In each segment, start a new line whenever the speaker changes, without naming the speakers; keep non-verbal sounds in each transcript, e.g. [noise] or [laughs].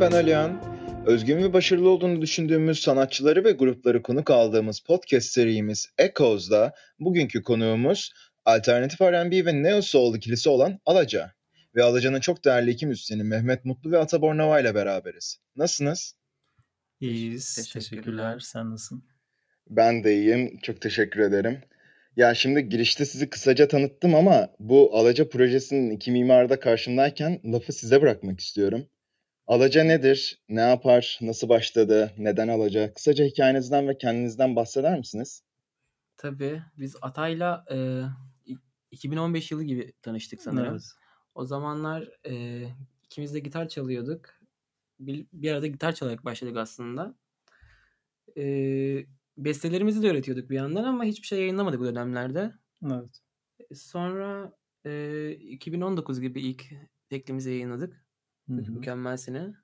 Ben Alihan. Özgün ve başarılı olduğunu düşündüğümüz sanatçıları ve grupları konuk aldığımız podcast serimiz Echoes'da bugünkü konuğumuz alternatif R&B ve Neo Soul ikilisi olan Alaca. Ve Alaca'nın çok değerli iki müzisyeni Mehmet Mutlu ve Ata Bornova ile beraberiz. Nasılsınız?
İyiyiz. Teşekkürler. Teşekkürler. Sen nasılsın?
Ben de iyiyim. Çok teşekkür ederim. Ya şimdi girişte sizi kısaca tanıttım ama bu Alaca projesinin iki mimarda karşımdayken lafı size bırakmak istiyorum. Alaca nedir? Ne yapar? Nasıl başladı? Neden Alaca? Kısaca hikayenizden ve kendinizden bahseder misiniz?
Tabii. Biz Atay'la e, 2015 yılı gibi tanıştık sanırım. Evet. O zamanlar e, ikimiz de gitar çalıyorduk. Bir, bir arada gitar çalarak başladık aslında. E, bestelerimizi de öğretiyorduk bir yandan ama hiçbir şey yayınlamadık bu dönemlerde.
Evet.
Sonra e, 2019 gibi ilk teklimizi yayınladık. Hı-hı. Mükemmelsini.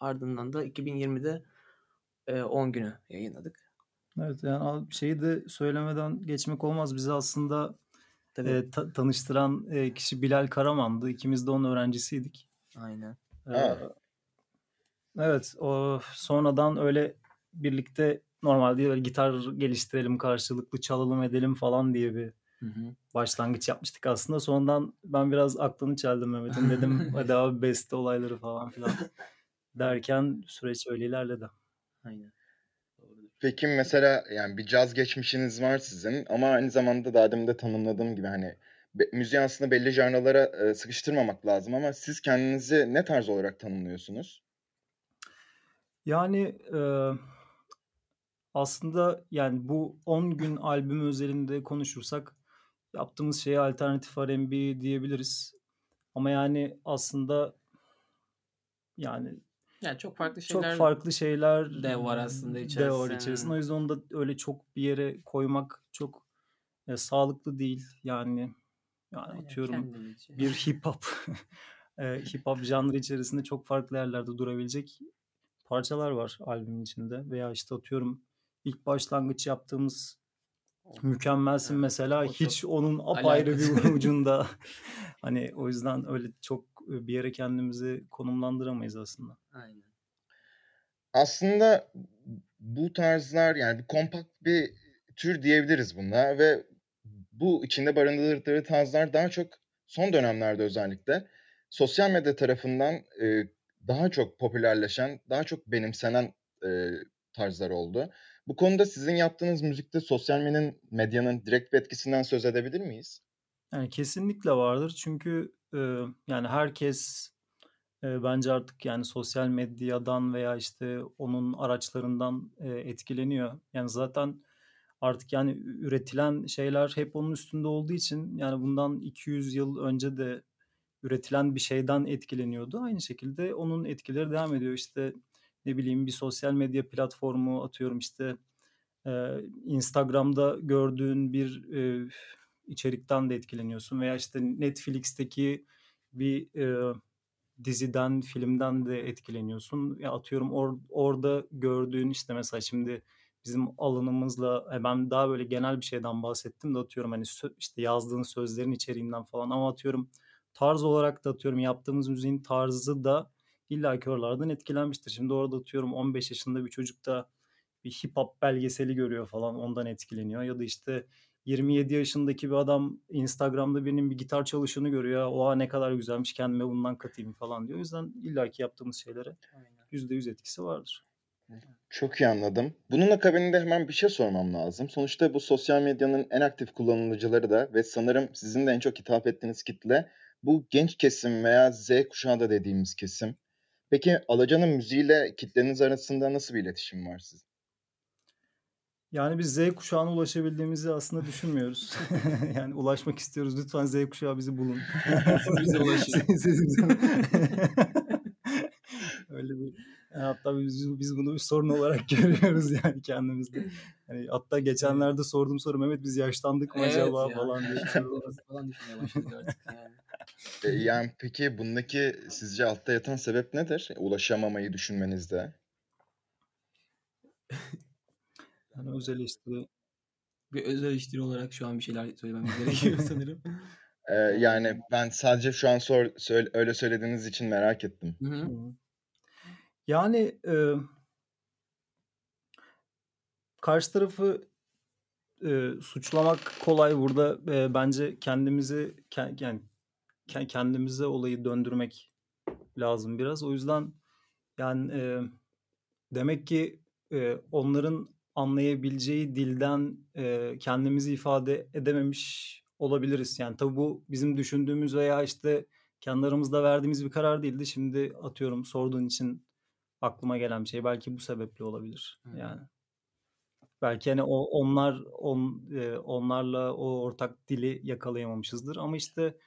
Ardından da 2020'de e, 10 günü yayınladık.
Evet yani şeyi de söylemeden geçmek olmaz. Bizi aslında e, ta- tanıştıran e, kişi Bilal Karaman'dı. İkimiz de onun öğrencisiydik.
Aynen.
Ee, evet o sonradan öyle birlikte normalde böyle gitar geliştirelim karşılıklı çalalım edelim falan diye bir hı hı. başlangıç yapmıştık aslında. Sonradan ben biraz aklını çeldim Mehmet'in dedim [laughs] hadi abi beste olayları falan filan derken süreç öyle ilerledi.
Aynen.
Peki mesela yani bir caz geçmişiniz var sizin ama aynı zamanda daha demin de tanımladığım gibi hani be, müziği aslında belli janralara e, sıkıştırmamak lazım ama siz kendinizi ne tarz olarak tanımlıyorsunuz?
Yani e, aslında yani bu 10 gün albüm özelinde konuşursak yaptığımız şeye alternatif R&B diyebiliriz. Ama yani aslında yani
yani çok farklı şeyler
çok farklı şeyler
de var aslında içerisinde. De var
içerisinde. O yüzden onu da öyle çok bir yere koymak çok e, sağlıklı değil. Yani yani Aynen, atıyorum bir hip hop [laughs] e, hip hop janrı içerisinde çok farklı yerlerde durabilecek parçalar var albümün içinde veya işte atıyorum ilk başlangıç yaptığımız mükemmelsin evet, mesela hiç onun apayrı bir [laughs] ucunda [laughs] hani o yüzden öyle çok bir yere kendimizi konumlandıramayız aslında.
Aynen.
Aslında bu tarzlar yani bir kompakt bir tür diyebiliriz buna ve bu içinde barındırdığı tarzlar daha çok son dönemlerde özellikle sosyal medya tarafından e, daha çok popülerleşen, daha çok benimsenen e, tarzlar oldu. Bu konuda sizin yaptığınız müzikte sosyal medyanın, medyanın direkt bir etkisinden söz edebilir miyiz?
Yani kesinlikle vardır çünkü e, yani herkes e, bence artık yani sosyal medyadan veya işte onun araçlarından e, etkileniyor. Yani zaten artık yani üretilen şeyler hep onun üstünde olduğu için yani bundan 200 yıl önce de üretilen bir şeyden etkileniyordu. Aynı şekilde onun etkileri devam ediyor. İşte ne bileyim bir sosyal medya platformu atıyorum işte e, Instagram'da gördüğün bir e, içerikten de etkileniyorsun veya işte Netflix'teki bir e, diziden, filmden de etkileniyorsun. Ya atıyorum or, orada gördüğün işte mesela şimdi bizim alanımızla ben daha böyle genel bir şeyden bahsettim de atıyorum hani işte yazdığın sözlerin içeriğinden falan ama atıyorum tarz olarak da atıyorum yaptığımız müziğin tarzı da illa ki oralardan etkilenmiştir. Şimdi orada atıyorum 15 yaşında bir çocuk da bir hip hop belgeseli görüyor falan ondan etkileniyor. Ya da işte 27 yaşındaki bir adam Instagram'da birinin bir gitar çalışını görüyor. Oha ne kadar güzelmiş kendime bundan katayım falan diyor. O yüzden illaki yaptığımız şeylere %100 etkisi vardır.
Çok iyi anladım. Bunun akabinde hemen bir şey sormam lazım. Sonuçta bu sosyal medyanın en aktif kullanıcıları da ve sanırım sizin de en çok hitap ettiğiniz kitle bu genç kesim veya Z kuşağı da dediğimiz kesim. Peki Alaca'nın müziğiyle kitleniz arasında nasıl bir iletişim var sizin?
Yani biz Z kuşağına ulaşabildiğimizi aslında düşünmüyoruz. [laughs] yani ulaşmak istiyoruz. Lütfen Z kuşağı bizi bulun. [laughs]
Bize ulaşın. [laughs]
Öyle bir hatta biz, biz bunu bir sorun olarak [laughs] görüyoruz yani kendimizde. Yani hatta geçenlerde sorduğum soru Mehmet biz yaşlandık mı evet acaba ya. falan diye. [laughs] falan düşünmeye başladık
artık yani. E, yani peki bundaki sizce altta yatan sebep nedir? Ulaşamamayı düşünmenizde. [laughs]
Yani öz eleştiri.
Bir öz eleştiri olarak şu an bir şeyler söylemem gerekiyor sanırım.
Ee, yani ben sadece şu an sor, söyle, öyle söylediğiniz için merak ettim.
Hı hı.
Yani e, karşı tarafı e, suçlamak kolay burada. E, bence kendimizi yani kendimize olayı döndürmek lazım biraz. O yüzden yani e, demek ki e, onların anlayabileceği dilden e, kendimizi ifade edememiş olabiliriz. Yani tabii bu bizim düşündüğümüz veya işte kendi aramızda verdiğimiz bir karar değildi. Şimdi atıyorum sorduğun için aklıma gelen bir şey belki bu sebeple olabilir. Yani belki hani o onlar on, e, onlarla o ortak dili yakalayamamışızdır ama işte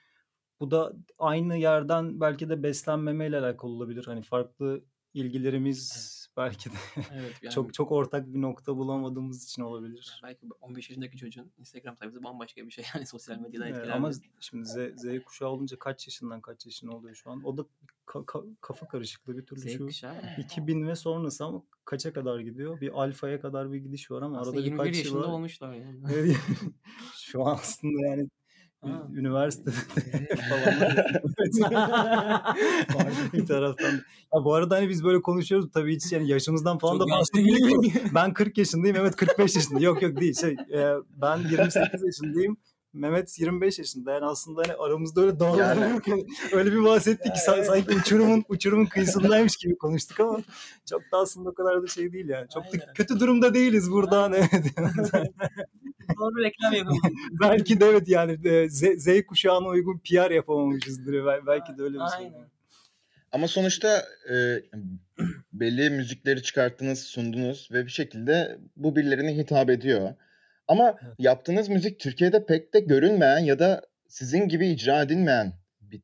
bu da aynı yerden belki de beslenmemeyle alakalı olabilir. Hani farklı ilgilerimiz. [laughs] belki de evet, [laughs] yani, çok çok ortak bir nokta bulamadığımız için olabilir.
Yani belki 15 yaşındaki çocuğun Instagram sayfası bambaşka bir şey [laughs] yani sosyal medyadan
evet, Ama şimdi Z, Z kuşağı olunca kaç yaşından kaç yaşında oluyor şu an? O da ka- ka- kafa karışıklığı bir türlü Z şu kuşağı. 2000 ve sonrası ama kaça kadar gidiyor? Bir alfaya kadar bir gidiş var ama
aslında arada birkaç yıl var. olmuşlar
yani. şu an aslında yani Ha. Üniversitede [laughs] falan. bir taraftan. Ya bu arada hani biz böyle konuşuyoruz tabii hiç yani yaşımızdan falan Çok da bahsetmiyoruz. ben 40 yaşındayım, evet 45 yaşında. Yok yok değil. Şey, e, ben 28 yaşındayım. Mehmet 25 yaşında yani aslında hani aramızda öyle dağlar yani. öyle bir bahsettik ki sanki uçurumun uçurumun kıyısındaymış gibi konuştuk ama çok da aslında o kadar da şey değil yani. Çok da kötü durumda değiliz burada hani. [laughs]
Doğru reklam yapamamışız. [laughs]
belki de evet yani Z, Z kuşağına uygun PR yapamamışızdır. Belki de öyle bir şey.
Ama sonuçta e, [clears throat] belli müzikleri çıkarttınız, sundunuz ve bir şekilde bu birilerine hitap ediyor. Ama evet. yaptığınız müzik Türkiye'de pek de görünmeyen ya da sizin gibi icra edilmeyen bir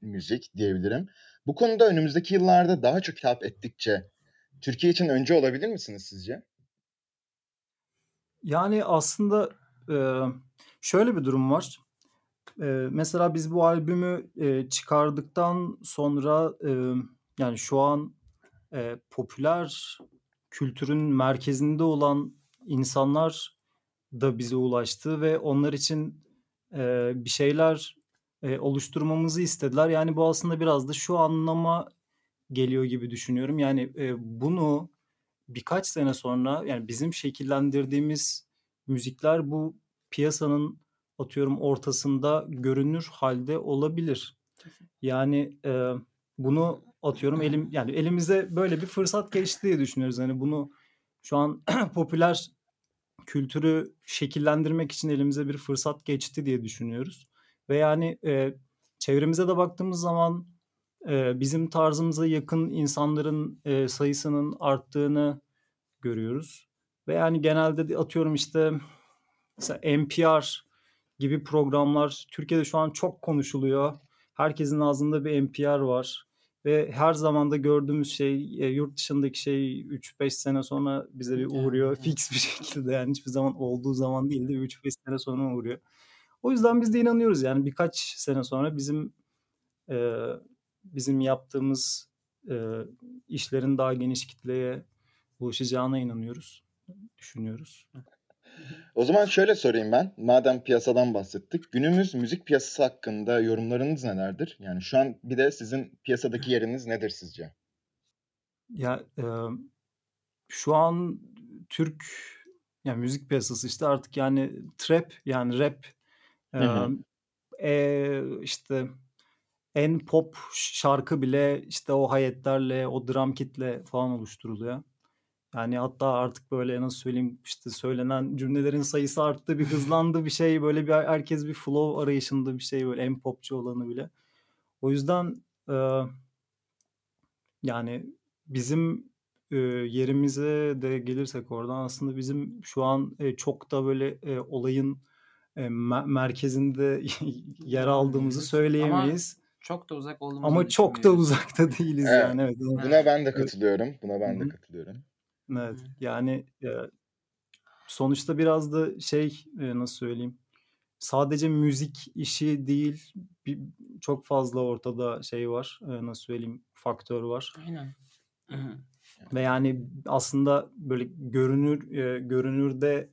müzik diyebilirim. Bu konuda önümüzdeki yıllarda daha çok hitap ettikçe Türkiye için önce olabilir misiniz sizce?
Yani aslında şöyle bir durum var. Mesela biz bu albümü çıkardıktan sonra yani şu an popüler kültürün merkezinde olan insanlar da bize ulaştı ve onlar için bir şeyler oluşturmamızı istediler. Yani bu aslında biraz da şu anlama geliyor gibi düşünüyorum. Yani bunu birkaç sene sonra yani bizim şekillendirdiğimiz müzikler bu piyasanın atıyorum ortasında görünür halde olabilir. Yani e, bunu atıyorum elim yani elimize böyle bir fırsat geçti diye düşünüyoruz. Yani bunu şu an [clears throat] popüler kültürü şekillendirmek için elimize bir fırsat geçti diye düşünüyoruz. Ve yani e, çevremize de baktığımız zaman e, bizim tarzımıza yakın insanların e, sayısının arttığını görüyoruz. Ve yani genelde atıyorum işte mesela NPR gibi programlar Türkiye'de şu an çok konuşuluyor. Herkesin ağzında bir NPR var. Ve her zaman da gördüğümüz şey e, yurt dışındaki şey 3-5 sene sonra bize bir uğruyor. Fix bir [laughs] şekilde yani hiçbir zaman olduğu zaman değil de 3-5 sene sonra uğruyor. O yüzden biz de inanıyoruz yani birkaç sene sonra bizim e, bizim yaptığımız e, işlerin daha geniş kitleye ulaşacağına inanıyoruz, düşünüyoruz.
O zaman şöyle sorayım ben. Madem piyasadan bahsettik. Günümüz müzik piyasası hakkında yorumlarınız nelerdir? Yani şu an bir de sizin piyasadaki yeriniz nedir sizce?
Ya e, şu an Türk yani müzik piyasası işte artık yani trap yani rap e, e, işte en pop şarkı bile işte o hayetlerle o drum kitle falan oluşturuluyor. Yani hatta artık böyle nasıl söyleyeyim işte söylenen cümlelerin sayısı arttı bir hızlandı bir şey böyle bir herkes bir flow arayışında bir şey böyle en popçu olanı bile. O yüzden e, yani bizim e, yerimize de gelirsek oradan aslında bizim şu an e, çok da böyle e, olayın e, merkezinde [laughs] yer aldığımızı söyleyemeyiz.
Ama çok da uzak olduğumuzu
Ama çok da uzakta değiliz evet. yani. Evet.
Buna ben de katılıyorum. Buna ben de katılıyorum.
Evet. Yani ya, sonuçta biraz da şey e, nasıl söyleyeyim sadece müzik işi değil bir, çok fazla ortada şey var e, nasıl söyleyeyim faktör var.
Aynen.
Ve yani aslında böyle görünür e, görünürde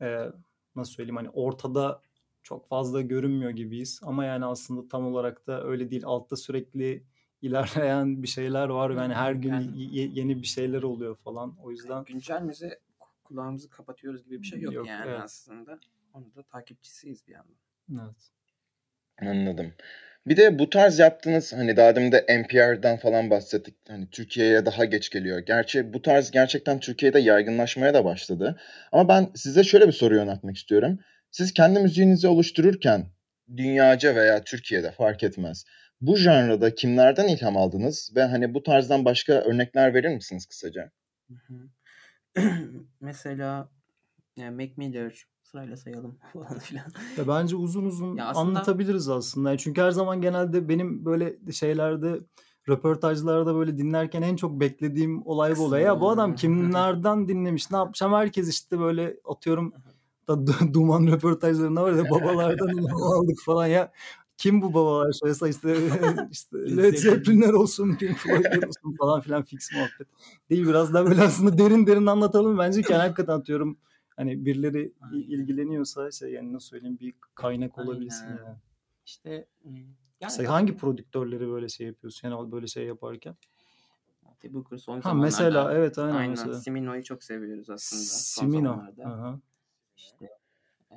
e, nasıl söyleyeyim hani ortada çok fazla görünmüyor gibiyiz ama yani aslında tam olarak da öyle değil. Altta sürekli [laughs] ilerleyen bir şeyler var. Yani her gün yani, yeni bir şeyler oluyor falan. O yüzden
güncel müziği kulağımızı kapatıyoruz gibi bir şey yok, yok yani evet. aslında. Onu da takipçisiyiz bir yandan.
Evet.
Anladım. Bir de bu tarz yaptığınız hani daha demin de NPR'dan falan bahsettik. Hani Türkiye'ye daha geç geliyor. Gerçi bu tarz gerçekten Türkiye'de yaygınlaşmaya da başladı. Ama ben size şöyle bir soru yöneltmek istiyorum. Siz kendi müziğinizi oluştururken dünyaca veya Türkiye'de fark etmez. Bu janrada kimlerden ilham aldınız ve hani bu tarzdan başka örnekler verir misiniz kısaca? [clears throat]
Mesela yani Mac Miller sırayla sayalım [laughs] falan filan.
Ya bence uzun uzun ya aslında... anlatabiliriz aslında. Çünkü her zaman genelde benim böyle şeylerde röportajlarda böyle dinlerken en çok beklediğim olay bu olay. Ya bu adam kimlerden dinlemiş ne yapmış ama herkes işte böyle atıyorum da duman röportajlarında var ya babalardan [laughs] aldık falan ya kim bu babalar şöyle işte [laughs] işte Led Zeppelin'ler olsun, Pink Floyd'ler olsun falan filan fix muhabbet. Değil biraz daha böyle aslında derin derin anlatalım bence ki hakikaten atıyorum hani birileri ilgileniyorsa şey yani nasıl söyleyeyim bir kaynak olabilsin Aynen. yani.
İşte
yani şey, hangi prodüktörleri böyle şey yapıyorsun yani böyle şey yaparken?
Booker son
ha, mesela evet aynen, aynen. mesela.
Simino'yu çok seviyoruz aslında
Simino. son zamanlarda.
Aha. İşte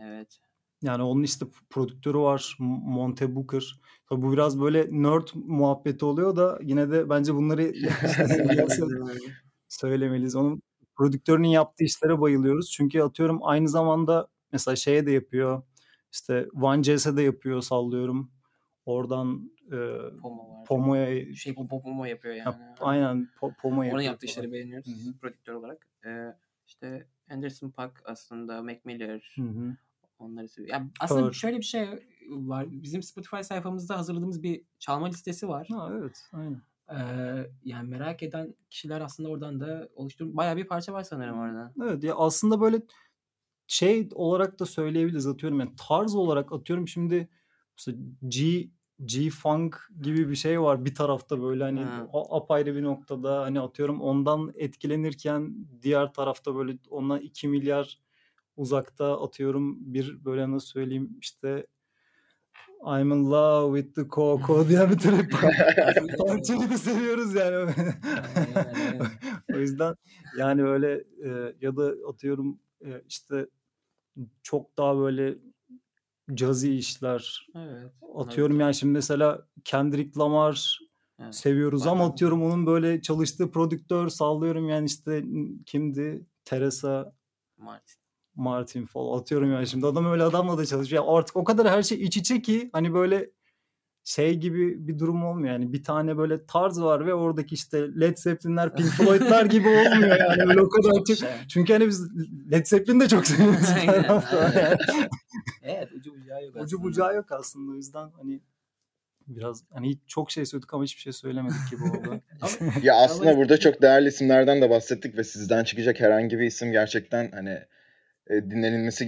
evet.
Yani onun işte prodüktörü var Monte Booker. Tabii bu biraz böyle nerd muhabbeti oluyor da yine de bence bunları [laughs] söylemeliyiz. Onun prodüktörünün yaptığı işlere bayılıyoruz. Çünkü atıyorum aynı zamanda mesela şeye de yapıyor. İşte One Jazz'e de yapıyor sallıyorum. Oradan e,
Pomo var.
Pomo'ya
şey Pomo yapıyor yani.
Ha, aynen po, Pomo yapıyor.
Onun yaptığı işleri beğeniyoruz Hı-hı. prodüktör olarak. Ee, işte Anderson Paak aslında Mac Miller.
Hı-hı.
Onları seviyor. Ya aslında Doğru. şöyle bir şey var. Bizim Spotify sayfamızda hazırladığımız bir çalma listesi var.
Ha, evet, aynen.
Ee, yani merak eden kişiler aslında oradan da oluşturmuş. Bayağı bir parça var sanırım orada.
Evet ya aslında böyle şey olarak da söyleyebiliriz atıyorum yani tarz olarak atıyorum şimdi G G Funk gibi bir şey var bir tarafta böyle hani ha. apayrı bir noktada hani atıyorum ondan etkilenirken diğer tarafta böyle ondan 2 milyar uzakta atıyorum bir böyle nasıl söyleyeyim işte I'm in love with the Coco [laughs] diye bir trap [laughs] parçayı da seviyoruz yani. [laughs] o yüzden yani öyle e, ya da atıyorum e, işte çok daha böyle cazzy işler.
Evet.
Atıyorum evet. yani şimdi mesela Kendrick Lamar evet. seviyoruz Bayağı. ama atıyorum onun böyle çalıştığı prodüktör sallıyorum yani işte kimdi? Teresa
Martin.
Martin Fall atıyorum yani şimdi adam öyle adamla da çalışıyor. Yani artık o kadar her şey iç içe ki hani böyle şey gibi bir durum olmuyor yani bir tane böyle tarz var ve oradaki işte Led Zeppelin'ler Pink [laughs] Floyd'lar gibi olmuyor yani öyle o kadar çok. Şey. Çünkü hani biz Led Zeppelin de çok seviyoruz.
aynen, aynen. evet ucu bucağı yok
aslında. Ucu bucağı yok aslında o yüzden hani biraz hani çok şey söyledik ama hiçbir şey söylemedik gibi oldu. [laughs] [laughs]
ya aslında burada çok değerli isimlerden de bahsettik ve sizden çıkacak herhangi bir isim gerçekten hani e, dinlenilmesi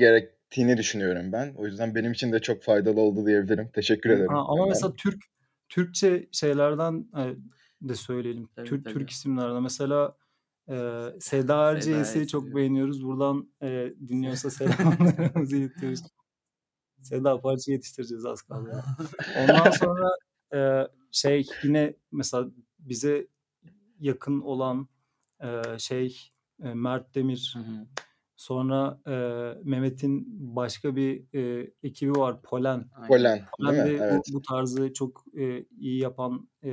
gerektiğini düşünüyorum ben. O yüzden benim için de çok faydalı oldu diyebilirim. Teşekkür ederim.
Ha, ama ben. mesela Türk Türkçe şeylerden e, de söyleyelim. Tabii, Türk tabii. Türk isimlerden mesela e, Seda Erciyes'i çok beğeniyoruz. Buradan e, dinliyorsa [laughs] selamlarımızı iletiyoruz. Seda parça yetiştireceğiz az kaldı. [laughs] Ondan sonra e, şey yine mesela bize yakın olan e, şey e, Mert Demir. Hı hı. Sonra e, Mehmet'in başka bir e, ekibi var Polen.
Polen,
Polen
değil mi? Evet.
Bu, bu tarzı çok e, iyi yapan e,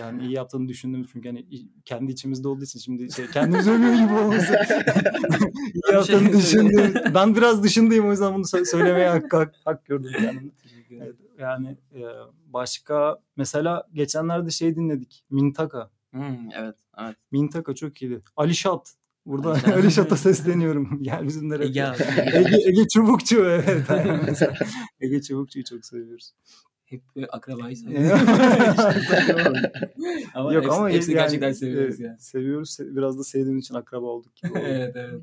yani iyi yaptığını düşündüm çünkü hani kendi içimizde olduğu için şimdi şey kendimiz övüyor gibi olması. [laughs] iyi yaptığını düşündüm. ben biraz dışındayım o yüzden bunu söylemeye hak, hak, hak gördüm kendimi. Evet, yani e, başka mesela geçenlerde şey dinledik. Mintaka.
Hmm, evet, evet.
Mintaka çok iyiydi. Alişat Burada [laughs] öyle şata sesleniyorum. [laughs] Gel bizimlere. Ege, Ege, Ege Çubukçu evet. [laughs] Ege Çubukçu'yu çok seviyoruz.
Hep akrabayı seviyoruz.
ama Yok hepsi, ama hepsi yani, gerçekten seviyoruz yani. Seviyoruz. Biraz da sevdiğim için akraba olduk gibi.
evet evet.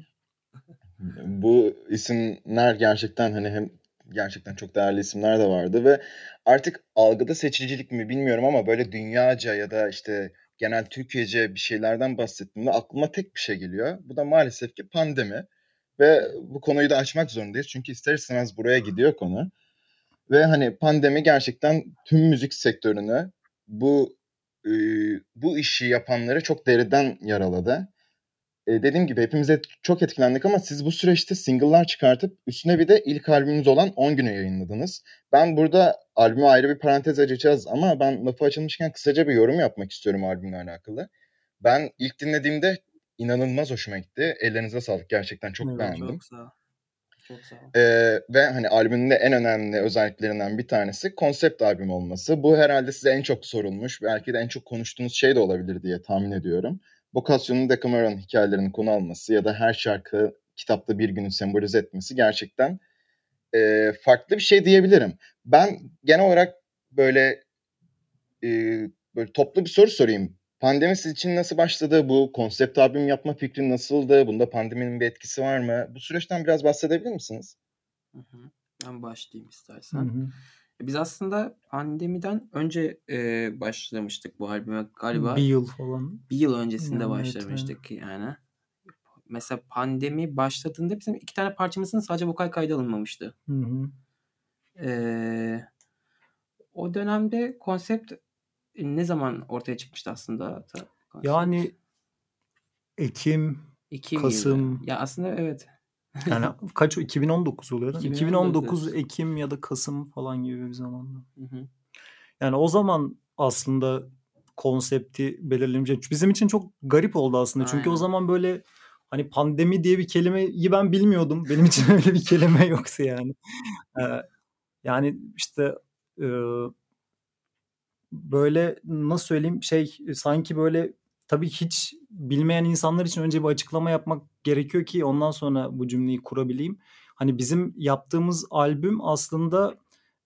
Bu isimler gerçekten hani hem gerçekten çok değerli isimler de vardı ve artık algıda seçicilik mi bilmiyorum ama böyle dünyaca ya da işte genel Türkiye'ce bir şeylerden bahsettiğimde aklıma tek bir şey geliyor. Bu da maalesef ki pandemi. Ve bu konuyu da açmak zorundayız. Çünkü ister istemez buraya gidiyor konu. Ve hani pandemi gerçekten tüm müzik sektörünü bu e, bu işi yapanları çok deriden yaraladı. E, dediğim gibi hepimiz çok etkilendik ama siz bu süreçte single'lar çıkartıp üstüne bir de ilk albümünüz olan 10 güne yayınladınız. Ben burada albümü ayrı bir parantez açacağız ama ben lafı açılmışken kısaca bir yorum yapmak istiyorum albümle alakalı. Ben ilk dinlediğimde inanılmaz hoşuma gitti. Ellerinize sağlık. Gerçekten çok evet, beğendim.
Çok sağ ol. Çok sağ ol.
Ee, ve hani albümün de en önemli özelliklerinden bir tanesi konsept albüm olması. Bu herhalde size en çok sorulmuş, belki de en çok konuştuğunuz şey de olabilir diye tahmin ediyorum. Boccaccio'nun Decameron hikayelerinin konu alması ya da her şarkı kitapta bir günü sembolize etmesi gerçekten e, farklı bir şey diyebilirim. Ben genel olarak böyle e, böyle toplu bir soru sorayım. Pandemi siz için nasıl başladı? Bu konsept albüm yapma fikri nasıldı? Bunda pandeminin bir etkisi var mı? Bu süreçten biraz bahsedebilir misiniz?
Hı hı. Ben başlayayım istersen. Hı hı. Biz aslında pandemiden önce e, başlamıştık bu albüme galiba.
Bir yıl falan.
Bir yıl öncesinde yani başlamıştık evet. yani. Mesela pandemi başladığında bizim iki tane parçamızın sadece vokal kaydı alınmamıştı. Hı hı. Ee, o dönemde konsept ne zaman ortaya çıkmıştı aslında?
Konsept? Yani Ekim, Ekim Kasım.
Yılı. Ya aslında evet. [laughs]
Yani kaç 2019 oluyor değil mi? 2019, 2019 Ekim ya da Kasım falan gibi bir zamanda. Hı hı. Yani o zaman aslında konsepti belirlemeyecek. Bizim için çok garip oldu aslında. Aynen. Çünkü o zaman böyle hani pandemi diye bir kelimeyi ben bilmiyordum. Benim için [laughs] öyle bir kelime yoksa yani. Ee, yani işte e, böyle nasıl söyleyeyim şey sanki böyle tabii hiç bilmeyen insanlar için önce bir açıklama yapmak gerekiyor ki ondan sonra bu cümleyi kurabileyim. Hani bizim yaptığımız albüm aslında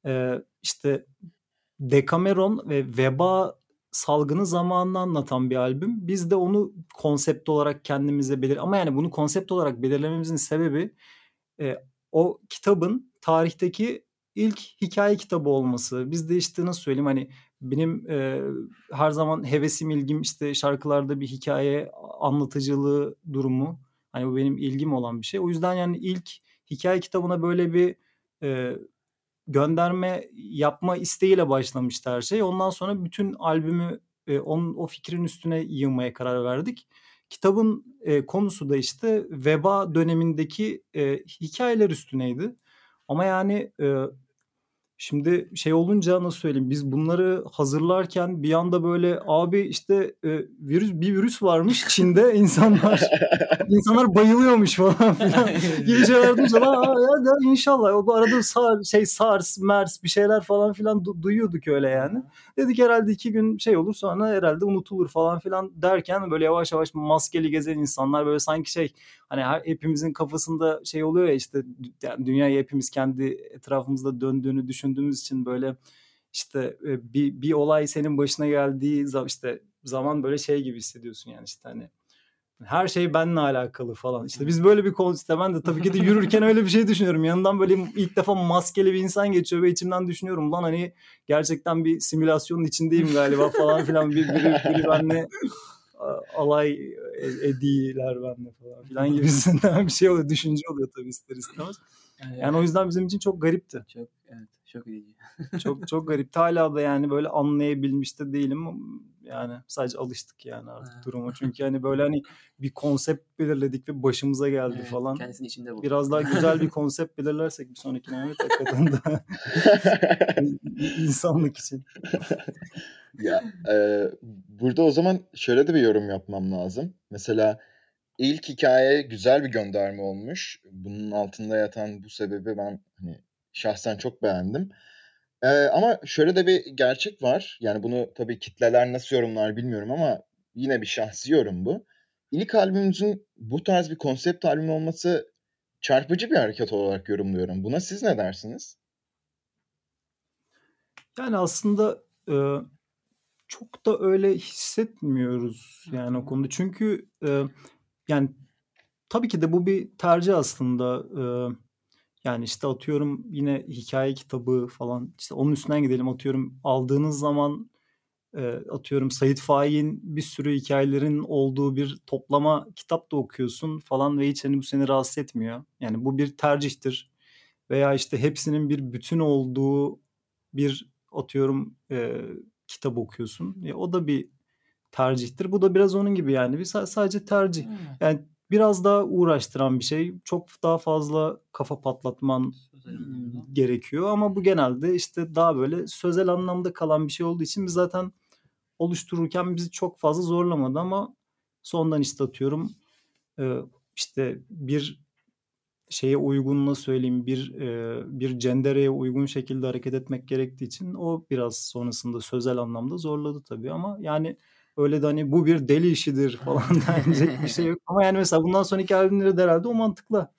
e, işte Dekameron ve veba salgını zamanını anlatan bir albüm. Biz de onu konsept olarak kendimize belir ama yani bunu konsept olarak belirlememizin sebebi e, o kitabın tarihteki ilk hikaye kitabı olması. Biz de işte nasıl söyleyeyim hani benim e, her zaman hevesim ilgim işte şarkılarda bir hikaye anlatıcılığı durumu. Hani bu benim ilgim olan bir şey. O yüzden yani ilk hikaye kitabına böyle bir e, gönderme yapma isteğiyle başlamıştı her şey. Ondan sonra bütün albümü e, onun o fikrin üstüne yığmaya karar verdik. Kitabın e, konusu da işte veba dönemindeki e, hikayeler üstüneydi. Ama yani Şimdi şey olunca nasıl söyleyeyim biz bunları hazırlarken bir anda böyle abi işte e, virüs bir virüs varmış Çin'de [laughs] insanlar insanlar bayılıyormuş falan filan. Gibi şeyler duyunca lan ya, ya inşallah. O arada SAR, şey SARS, MERS bir şeyler falan filan du- duyuyorduk öyle yani. Dedik herhalde iki gün şey olur sonra herhalde unutulur falan filan derken böyle yavaş yavaş maskeli gezen insanlar böyle sanki şey hani her, hepimizin kafasında şey oluyor ya işte yani dünyayı hepimiz kendi etrafımızda döndüğünü düşündüğümüz için böyle işte bir, bir olay senin başına geldiği zaman işte zaman böyle şey gibi hissediyorsun yani işte hani her şey benimle alakalı falan. İşte biz böyle bir kol işte ben de tabii ki de yürürken öyle bir şey düşünüyorum. Yanından böyle ilk defa maskeli bir insan geçiyor ve içimden düşünüyorum lan hani gerçekten bir simülasyonun içindeyim galiba falan filan. Bir, biri, biri benle alay e, ediler benle falan filan gibisinden bir şey oluyor. Düşünce oluyor tabii ister istemez. Yani, yani o yüzden bizim için çok garipti.
Çok evet çok edici.
çok [laughs] çok garipti. Hala da yani böyle anlayabilmiş de değilim. Yani sadece alıştık yani artık ha. duruma. [laughs] Çünkü hani böyle hani bir konsept belirledik ve başımıza geldi evet, falan.
Kendisinin içinde bu.
Biraz daha güzel bir [laughs] konsept belirlersek bir sonraki Mehmet hakikaten da insanlık için.
ya e, burada o zaman şöyle de bir yorum yapmam lazım. Mesela ilk hikaye güzel bir gönderme olmuş. Bunun altında yatan bu sebebi ben hani şahsen çok beğendim. Ee, ama şöyle de bir gerçek var. Yani bunu tabii kitleler nasıl yorumlar bilmiyorum ama yine bir şahsi yorum bu. İlk albümümüzün bu tarz bir konsept albüm olması çarpıcı bir hareket olarak yorumluyorum. Buna siz ne dersiniz?
Yani aslında e, çok da öyle hissetmiyoruz yani o konuda. Çünkü e, yani tabii ki de bu bir tercih aslında. E, yani işte atıyorum yine hikaye kitabı falan işte onun üstünden gidelim atıyorum aldığınız zaman e, atıyorum Sayit Faik'in bir sürü hikayelerin olduğu bir toplama kitap da okuyorsun falan ve hiç hani bu seni rahatsız etmiyor. Yani bu bir tercihtir. Veya işte hepsinin bir bütün olduğu bir atıyorum e, kitap okuyorsun. Ya o da bir tercihtir. Bu da biraz onun gibi yani. Bir sadece tercih.
Evet.
Yani biraz daha uğraştıran bir şey. Çok daha fazla kafa patlatman gerekiyor. Ama bu genelde işte daha böyle sözel anlamda kalan bir şey olduğu için biz zaten oluştururken bizi çok fazla zorlamadı. Ama sondan işte atıyorum e, işte bir şeye uygun nasıl söyleyeyim bir e, bir cendereye uygun şekilde hareket etmek gerektiği için o biraz sonrasında sözel anlamda zorladı tabii. Ama yani öyle de hani bu bir deli işidir [laughs] falan [laughs] denecek bir şey yok. Ama yani mesela bundan sonraki albümleri de herhalde o mantıkla.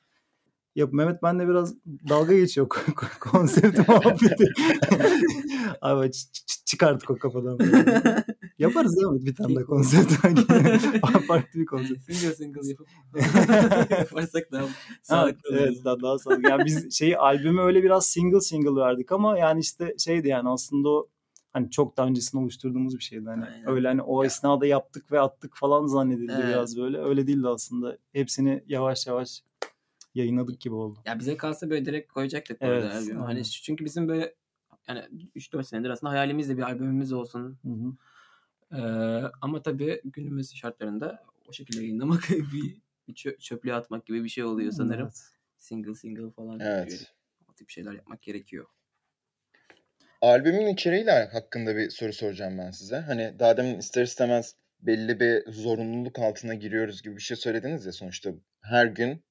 Ya Mehmet benle biraz dalga geçiyor konsepti [laughs] muhabbeti. Abi ç- ç- çıkarttık o kafadan. Yaparız değil mi? Bir tane daha konsept. Farklı bir konsept.
single single yapıp yaparsak daha sağlıklı
evet,
olur.
daha, daha sağlıklı. Yani biz şeyi albümü öyle biraz single single verdik ama yani işte şeydi yani aslında o hani çok daha öncesinde oluşturduğumuz bir şeydi. Hani
Aynen.
öyle hani o
Ya.
esnada yaptık ve attık falan zannedildi
Evet.
biraz böyle. Öyle değildi aslında. Hepsini yavaş yavaş yayınladık gibi oldu.
Ya bize kalsa böyle direkt koyacaktık bu
Evet,
arada. Hani çünkü bizim böyle yani 3-4 senedir aslında hayalimiz de bir albümümüz olsun.
Hı hı.
Ee, ama tabii günümüz şartlarında o şekilde yayınlamak [laughs] bir, bir çö- çöplüğe atmak gibi bir şey oluyor sanırım.
Evet.
Single single falan
Evet.
gibi o tip şeyler yapmak gerekiyor.
Albümün içeriğiyle hakkında bir soru soracağım ben size. Hani daha demin ister istemez belli bir zorunluluk altına giriyoruz gibi bir şey söylediniz ya sonuçta her gün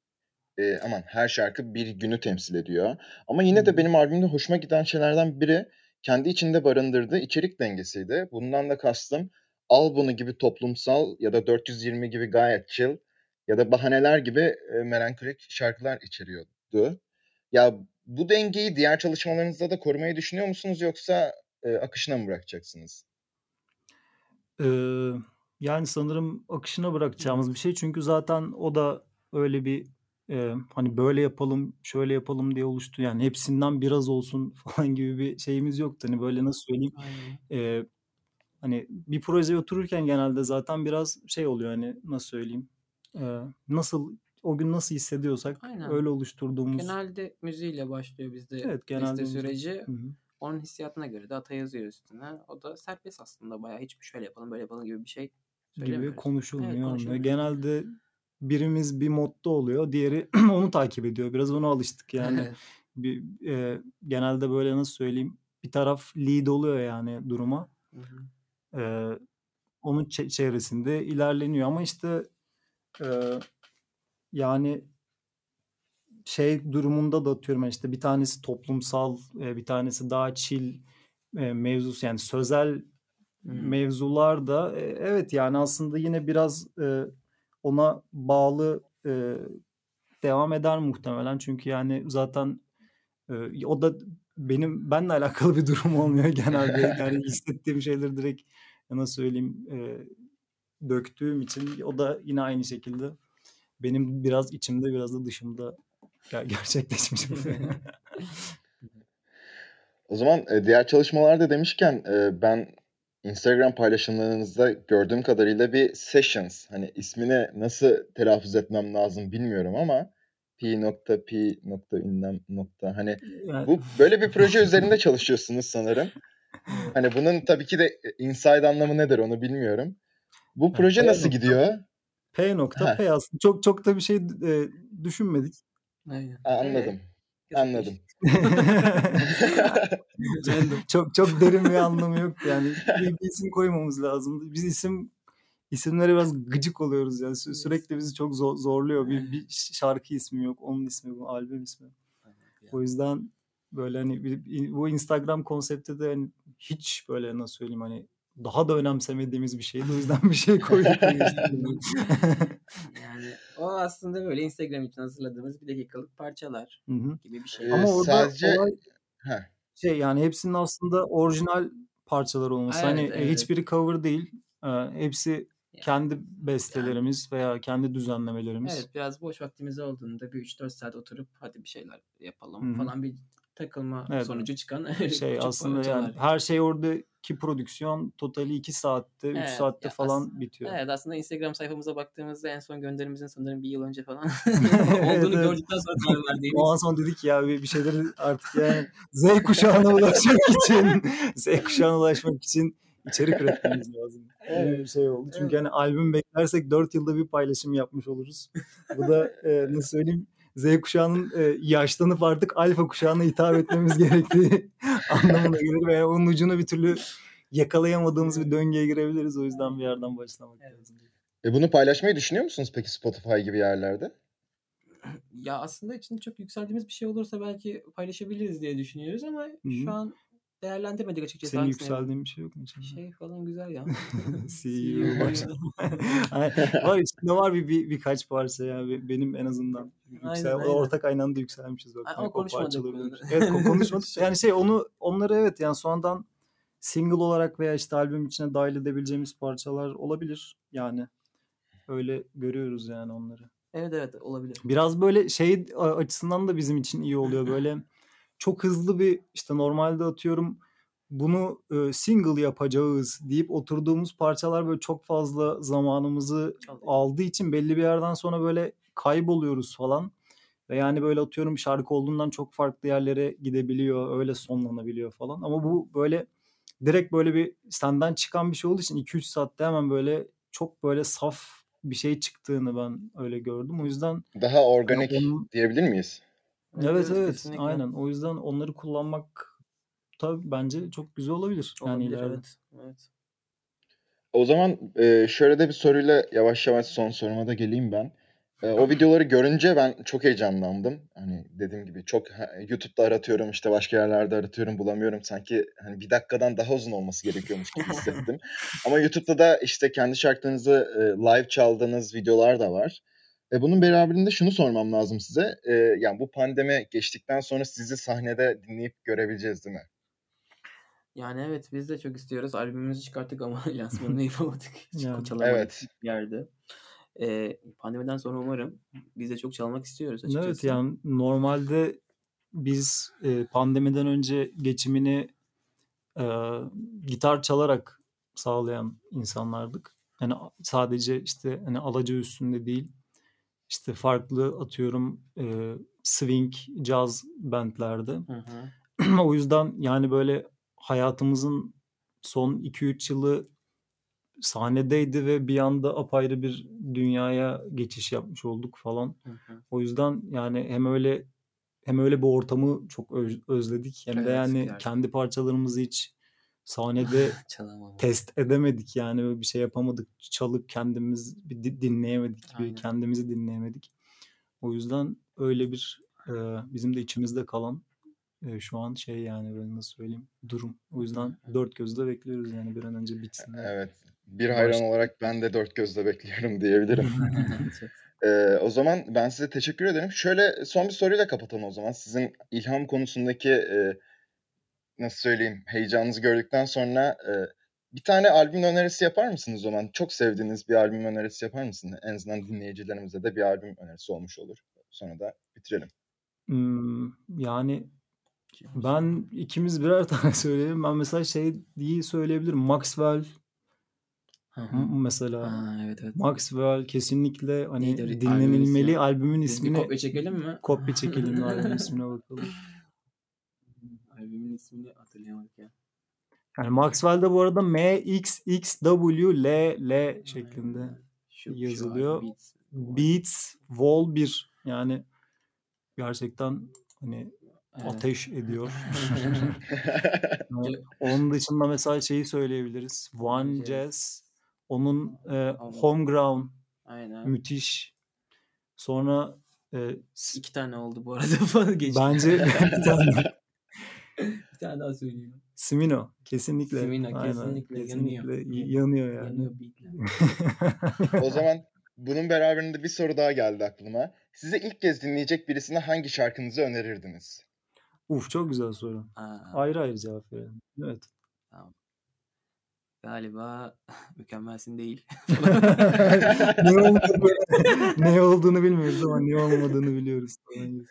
e, aman her şarkı bir günü temsil ediyor. Ama yine de benim albümde hoşuma giden şeylerden biri kendi içinde barındırdığı içerik dengesiydi. Bundan da kastım Al Bunu gibi toplumsal ya da 420 gibi gayet chill ya da Bahaneler gibi e, melankolik şarkılar içeriyordu. Ya bu dengeyi diğer çalışmalarınızda da korumayı düşünüyor musunuz yoksa e, akışına mı bırakacaksınız?
Ee, yani sanırım akışına bırakacağımız bir şey. Çünkü zaten o da öyle bir e, hani böyle yapalım, şöyle yapalım diye oluştu. Yani hepsinden biraz olsun [laughs] falan gibi bir şeyimiz yoktu. Hani böyle nasıl söyleyeyim?
Aynen.
e, hani bir projeye otururken genelde zaten biraz şey oluyor hani nasıl söyleyeyim? E, nasıl o gün nasıl hissediyorsak
Aynen.
öyle oluşturduğumuz.
Genelde müziğiyle başlıyor bizde
Evet, genelde
liste süreci.
Hı hı.
Onun hissiyatına göre de ata yazıyor üstüne. O da serbest aslında bayağı hiçbir şöyle yapalım böyle yapalım gibi bir şey
gibi konuşulmuyor.
Evet, konuşulmuyor.
Genelde birimiz bir modda oluyor, diğeri [clears throat] onu takip ediyor. Biraz ona alıştık yani. [laughs] Bir, e, genelde böyle nasıl söyleyeyim? Bir taraf lead oluyor yani duruma.
Hı hı.
E, onun çe- çevresinde ilerleniyor ama işte e, yani şey durumunda da atıyorum yani işte bir tanesi toplumsal, e, bir tanesi daha chill e, mevzusu yani sözel
Hmm.
mevzular da e, evet yani aslında yine biraz ona bağlı devam eder muhtemelen. Çünkü yani zaten o da benim benle alakalı bir durum olmuyor genelde. [laughs] Yani hissettiğim şeyleri direkt nasıl söyleyeyim döktüğüm için o da yine aynı şekilde benim biraz içimde biraz da dışımda ger- [laughs] gerçekleşmiş.
O zaman e, diğer çalışmalarda demişken e, ben Instagram paylaşımlarınızda gördüğüm kadarıyla bir sessions hani ismini nasıl telaffuz etmem lazım bilmiyorum ama p nokta p nokta ünlem nokta hani
Yani-
bu böyle bir proje üzerinde çalışıyorsunuz sanırım. [laughs] Hani bunun tabii ki de inside anlamı nedir onu bilmiyorum. Bu proje nasıl gidiyor?
P nokta. P aslında çok çok da bir şey e, düşünmedik.
Aynen.
Anladım. Anladım. [laughs] [laughs]
Random.
çok çok derin bir anlamı yok [laughs] yani bir, bir isim koymamız lazımdı. Biz isim isimlere biraz gıcık oluyoruz yani Sü- sürekli bizi çok zor- zorluyor. Bir, bir şarkı ismi yok, onun ismi bu, albüm ismi. O yüzden böyle hani bir- bu Instagram konsepti de hani hiç böyle nasıl söyleyeyim hani daha da önemsemediğimiz bir şeydi. O yüzden bir şey koyduk. [laughs]
yani o aslında böyle Instagram için hazırladığımız bir dakikalık parçalar
Hı hı.
gibi bir şey.
Ee,
Ama orada
sadece-
olay
Heh.
şey yani hepsinin aslında orijinal parçalar olması.
Evet,
hani e,
evet.
hiçbiri cover değil. Ee, hepsi
Yani-
kendi bestelerimiz veya kendi düzenlemelerimiz.
Evet biraz boş vaktimiz olduğunda bir 3-4 saat oturup hadi bir şeyler yapalım
Hı hı.
falan bir takılma
Evet.
sonucu çıkan [laughs]
Şey aslında yani her şey oradaki prodüksiyon totali 2 saatte, 3
Evet,
saatte falan
aslında-
bitiyor.
Evet aslında Instagram sayfamıza baktığımızda en son gönderimizin sanırım bir yıl önce falan [laughs] [laughs]
Evet,
olduğunu
evet.
gördükten sonra karar verdiğimiz.
O an sonra dedik ya bir bir şeyleri artık yani Z kuşağına ulaşmak için Z kuşağına ulaşmak için içerik üretmemiz lazım. Öyle bir şey oldu. Çünkü hani albüm beklersek 4 yılda bir paylaşım yapmış oluruz. Bu da e, nasıl söyleyeyim Z kuşağının e, yaşlanıp artık alfa kuşağına hitap etmemiz [laughs] gerektiği anlamına gelir veya onun ucunu bir türlü yakalayamadığımız bir döngüye girebiliriz. O yüzden bir yerden başlamak lazım.
E bunu paylaşmayı düşünüyor musunuz peki Spotify gibi yerlerde?
Ya aslında içinde çok yükseldiğimiz bir şey olursa belki paylaşabiliriz diye düşünüyoruz ama
Hı-hı.
şu an değerlendirmedik açıkçası.
Senin yükseldiğin bir şey yok mu içinde?
Şey falan güzel ya. [laughs] [laughs]
CEO başladı. [laughs] var içinde var bir, bir birkaç parça ya Be- benim en azından yüksel,
Aynen, aynen.
ortak aynı anda yükselmişiz bak.
Ay,
Bak
ama
o
konuşmadık.
Evet ko- konuşmadık. yani şey onu onları evet yani sonradan single olarak veya işte albüm içine dahil edebileceğimiz parçalar olabilir. Yani öyle görüyoruz yani onları.
evet evet olabilir.
Biraz böyle şey açısından da bizim için iyi oluyor. Böyle çok hızlı bir işte normalde atıyorum bunu e, single yapacağız deyip oturduğumuz parçalar böyle çok fazla zamanımızı
Çalıyor.
aldığı için belli bir yerden sonra böyle kayboluyoruz falan. Ve yani böyle atıyorum şarkı olduğundan çok farklı yerlere gidebiliyor, öyle sonlanabiliyor falan. Ama bu böyle direkt böyle bir senden çıkan bir şey olduğu için 2-3 saatte hemen böyle çok böyle saf bir şey çıktığını ben öyle gördüm. O yüzden
Daha organik
onun-
diyebilir miyiz?
Evet evet
kesinlikle.
aynen. O yüzden onları kullanmak tabii bence çok güzel olabilir. Yani
Olabilir,
ileride.
evet. evet.
O zaman e, şöyle de bir soruyla yavaş yavaş son soruma da geleyim ben. E, o videoları görünce ben çok heyecanlandım. Hani dediğim gibi çok YouTube'da aratıyorum işte başka yerlerde aratıyorum bulamıyorum. Sanki hani bir dakikadan daha uzun olması gerekiyormuş gibi hissettim. [laughs] Ama YouTube'da da işte kendi şarkılarınızı e, live çaldığınız videolar da var. E, bunun beraberinde şunu sormam lazım size. E, yani bu pandemi geçtikten sonra sizi sahnede dinleyip görebileceğiz değil mi?
Yani evet biz de çok istiyoruz. Albümümüzü çıkarttık ama [laughs] lansmanını [laughs] yapamadık.
Yani.
çalamadık
Evet.
bir yerde. Ee, pandemiden sonra umarım biz de çok çalmak istiyoruz açıkçası.
Evet yani normalde biz e, pandemiden önce geçimini e, gitar çalarak sağlayan insanlardık. Yani sadece işte hani alaca üstünde değil işte farklı atıyorum e, swing, jazz bandlerde.
Hı hı. [clears throat]
o yüzden yani böyle hayatımızın son 2-3 yılı sahnedeydi ve bir anda apayrı bir dünyaya geçiş yapmış olduk falan.
Hı hı.
O yüzden yani hem öyle hem öyle bir ortamı çok öz- özledik hem de
Evet,
yani
gerçekten.
kendi parçalarımızı hiç sahnede [laughs]
Çalamam.
test edemedik yani böyle bir şey yapamadık. Çalıp kendimiz bir di- dinleyemedik bir
Aynen.
kendimizi dinleyemedik. O yüzden öyle bir e, bizim de içimizde kalan e, şu an şey yani böyle nasıl söyleyeyim durum. O yüzden dört gözle bekliyoruz yani bir an önce bitsin.
Evet. Bir hayran
Başla.
olarak ben de dört gözle bekliyorum diyebilirim. [laughs] Ee, o zaman ben size teşekkür ederim. Şöyle son bir soruyla kapatalım o zaman. Sizin ilham konusundaki e, nasıl söyleyeyim heyecanınızı gördükten sonra e, bir tane albüm önerisi yapar mısınız o zaman? Çok sevdiğiniz bir albüm önerisi yapar mısınız? En azından dinleyicilerimize de bir albüm önerisi olmuş olur. Sonra da bitirelim.
Hmm, yani ben ikimiz birer [laughs] tane söyleyelim. Ben mesela şey diye söyleyebilirim. Maxwell
Hı hı.
m- mesela.
Aa, evet evet.
Maxwell kesinlikle hani
Neydi
dinlenilmeli albümün
Biz bir
ismini
kopya çekelim mi?
kopya çekelim [laughs] albümün ismine bakalım.
İsmini hatırlayamadık ya.
Yani Maxwell'de bu arada M X X W L L şeklinde
Aynen. Şu- şu
yazılıyor.
albüm Beats.
Beats Vol 1 yani gerçekten hani
Evet.
ateş ediyor. [laughs] Onun dışında mesela şeyi söyleyebiliriz. One
Jazz.
Jazz. Onun e,
Anladım.
Homeground
Aynen.
müthiş. Sonra e,
İki tane oldu bu arada [laughs] falan geçti.
bence [laughs] bir tane
bir tane daha söyleyeyim.
Smino kesinlikle. Aynen,
kesinlikle
kesinlikle
yanıyor.
yanıyor yani.
Yanıyor [laughs]
o zaman bunun beraberinde bir soru daha geldi aklıma. Size ilk kez dinleyecek birisine hangi şarkınızı önerirdiniz?
Uf çok güzel soru.
Aa,
Ayrı ayrı cevap verelim. Evet.
galiba [laughs] mükemmelsin değil. [laughs]
ne, olduğunu, ne olduğunu bilmiyoruz ama ne olmadığını biliyoruz.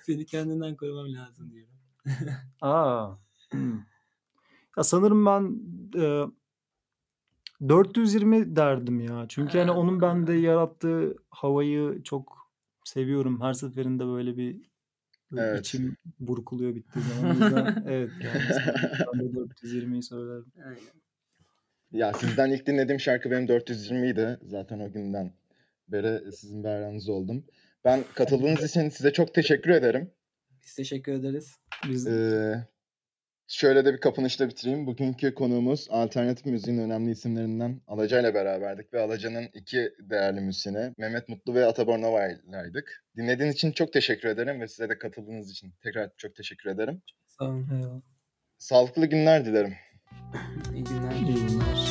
Seni kendinden korumam lazım diyorum. [laughs]
Aa. hmm. Ya sanırım ben e, 420 derdim ya. Çünkü hani onun bende yarattığı havayı çok seviyorum. Her seferinde böyle bir böyle
Evet.
içim burkuluyor bittiği zaman. O yüzden [laughs] evet yani ben de 420'yi söylerim.
Aynen.
Ya sizden ilk dinlediğim şarkı benim 420 idi. Zaten o günden beri sizin bir hayranınız oldum. Ben katıldığınız [laughs] için size çok teşekkür ederim.
Biz teşekkür ederiz.
Biz
Ee, şöyle de bir kapanışla bitireyim. Bugünkü konuğumuz alternatif müziğin önemli isimlerinden Alaca ile beraberdik ve Alaca'nın iki değerli müzisyeni Mehmet Mutlu ve Atabar Nova'ylaydık. Dinlediğiniz için çok teşekkür ederim ve size de katıldığınız için tekrar çok teşekkür ederim.
Sağ olun.
Eyvallah.
Sağlıklı günler dilerim.
İyi günler.
İyi günler.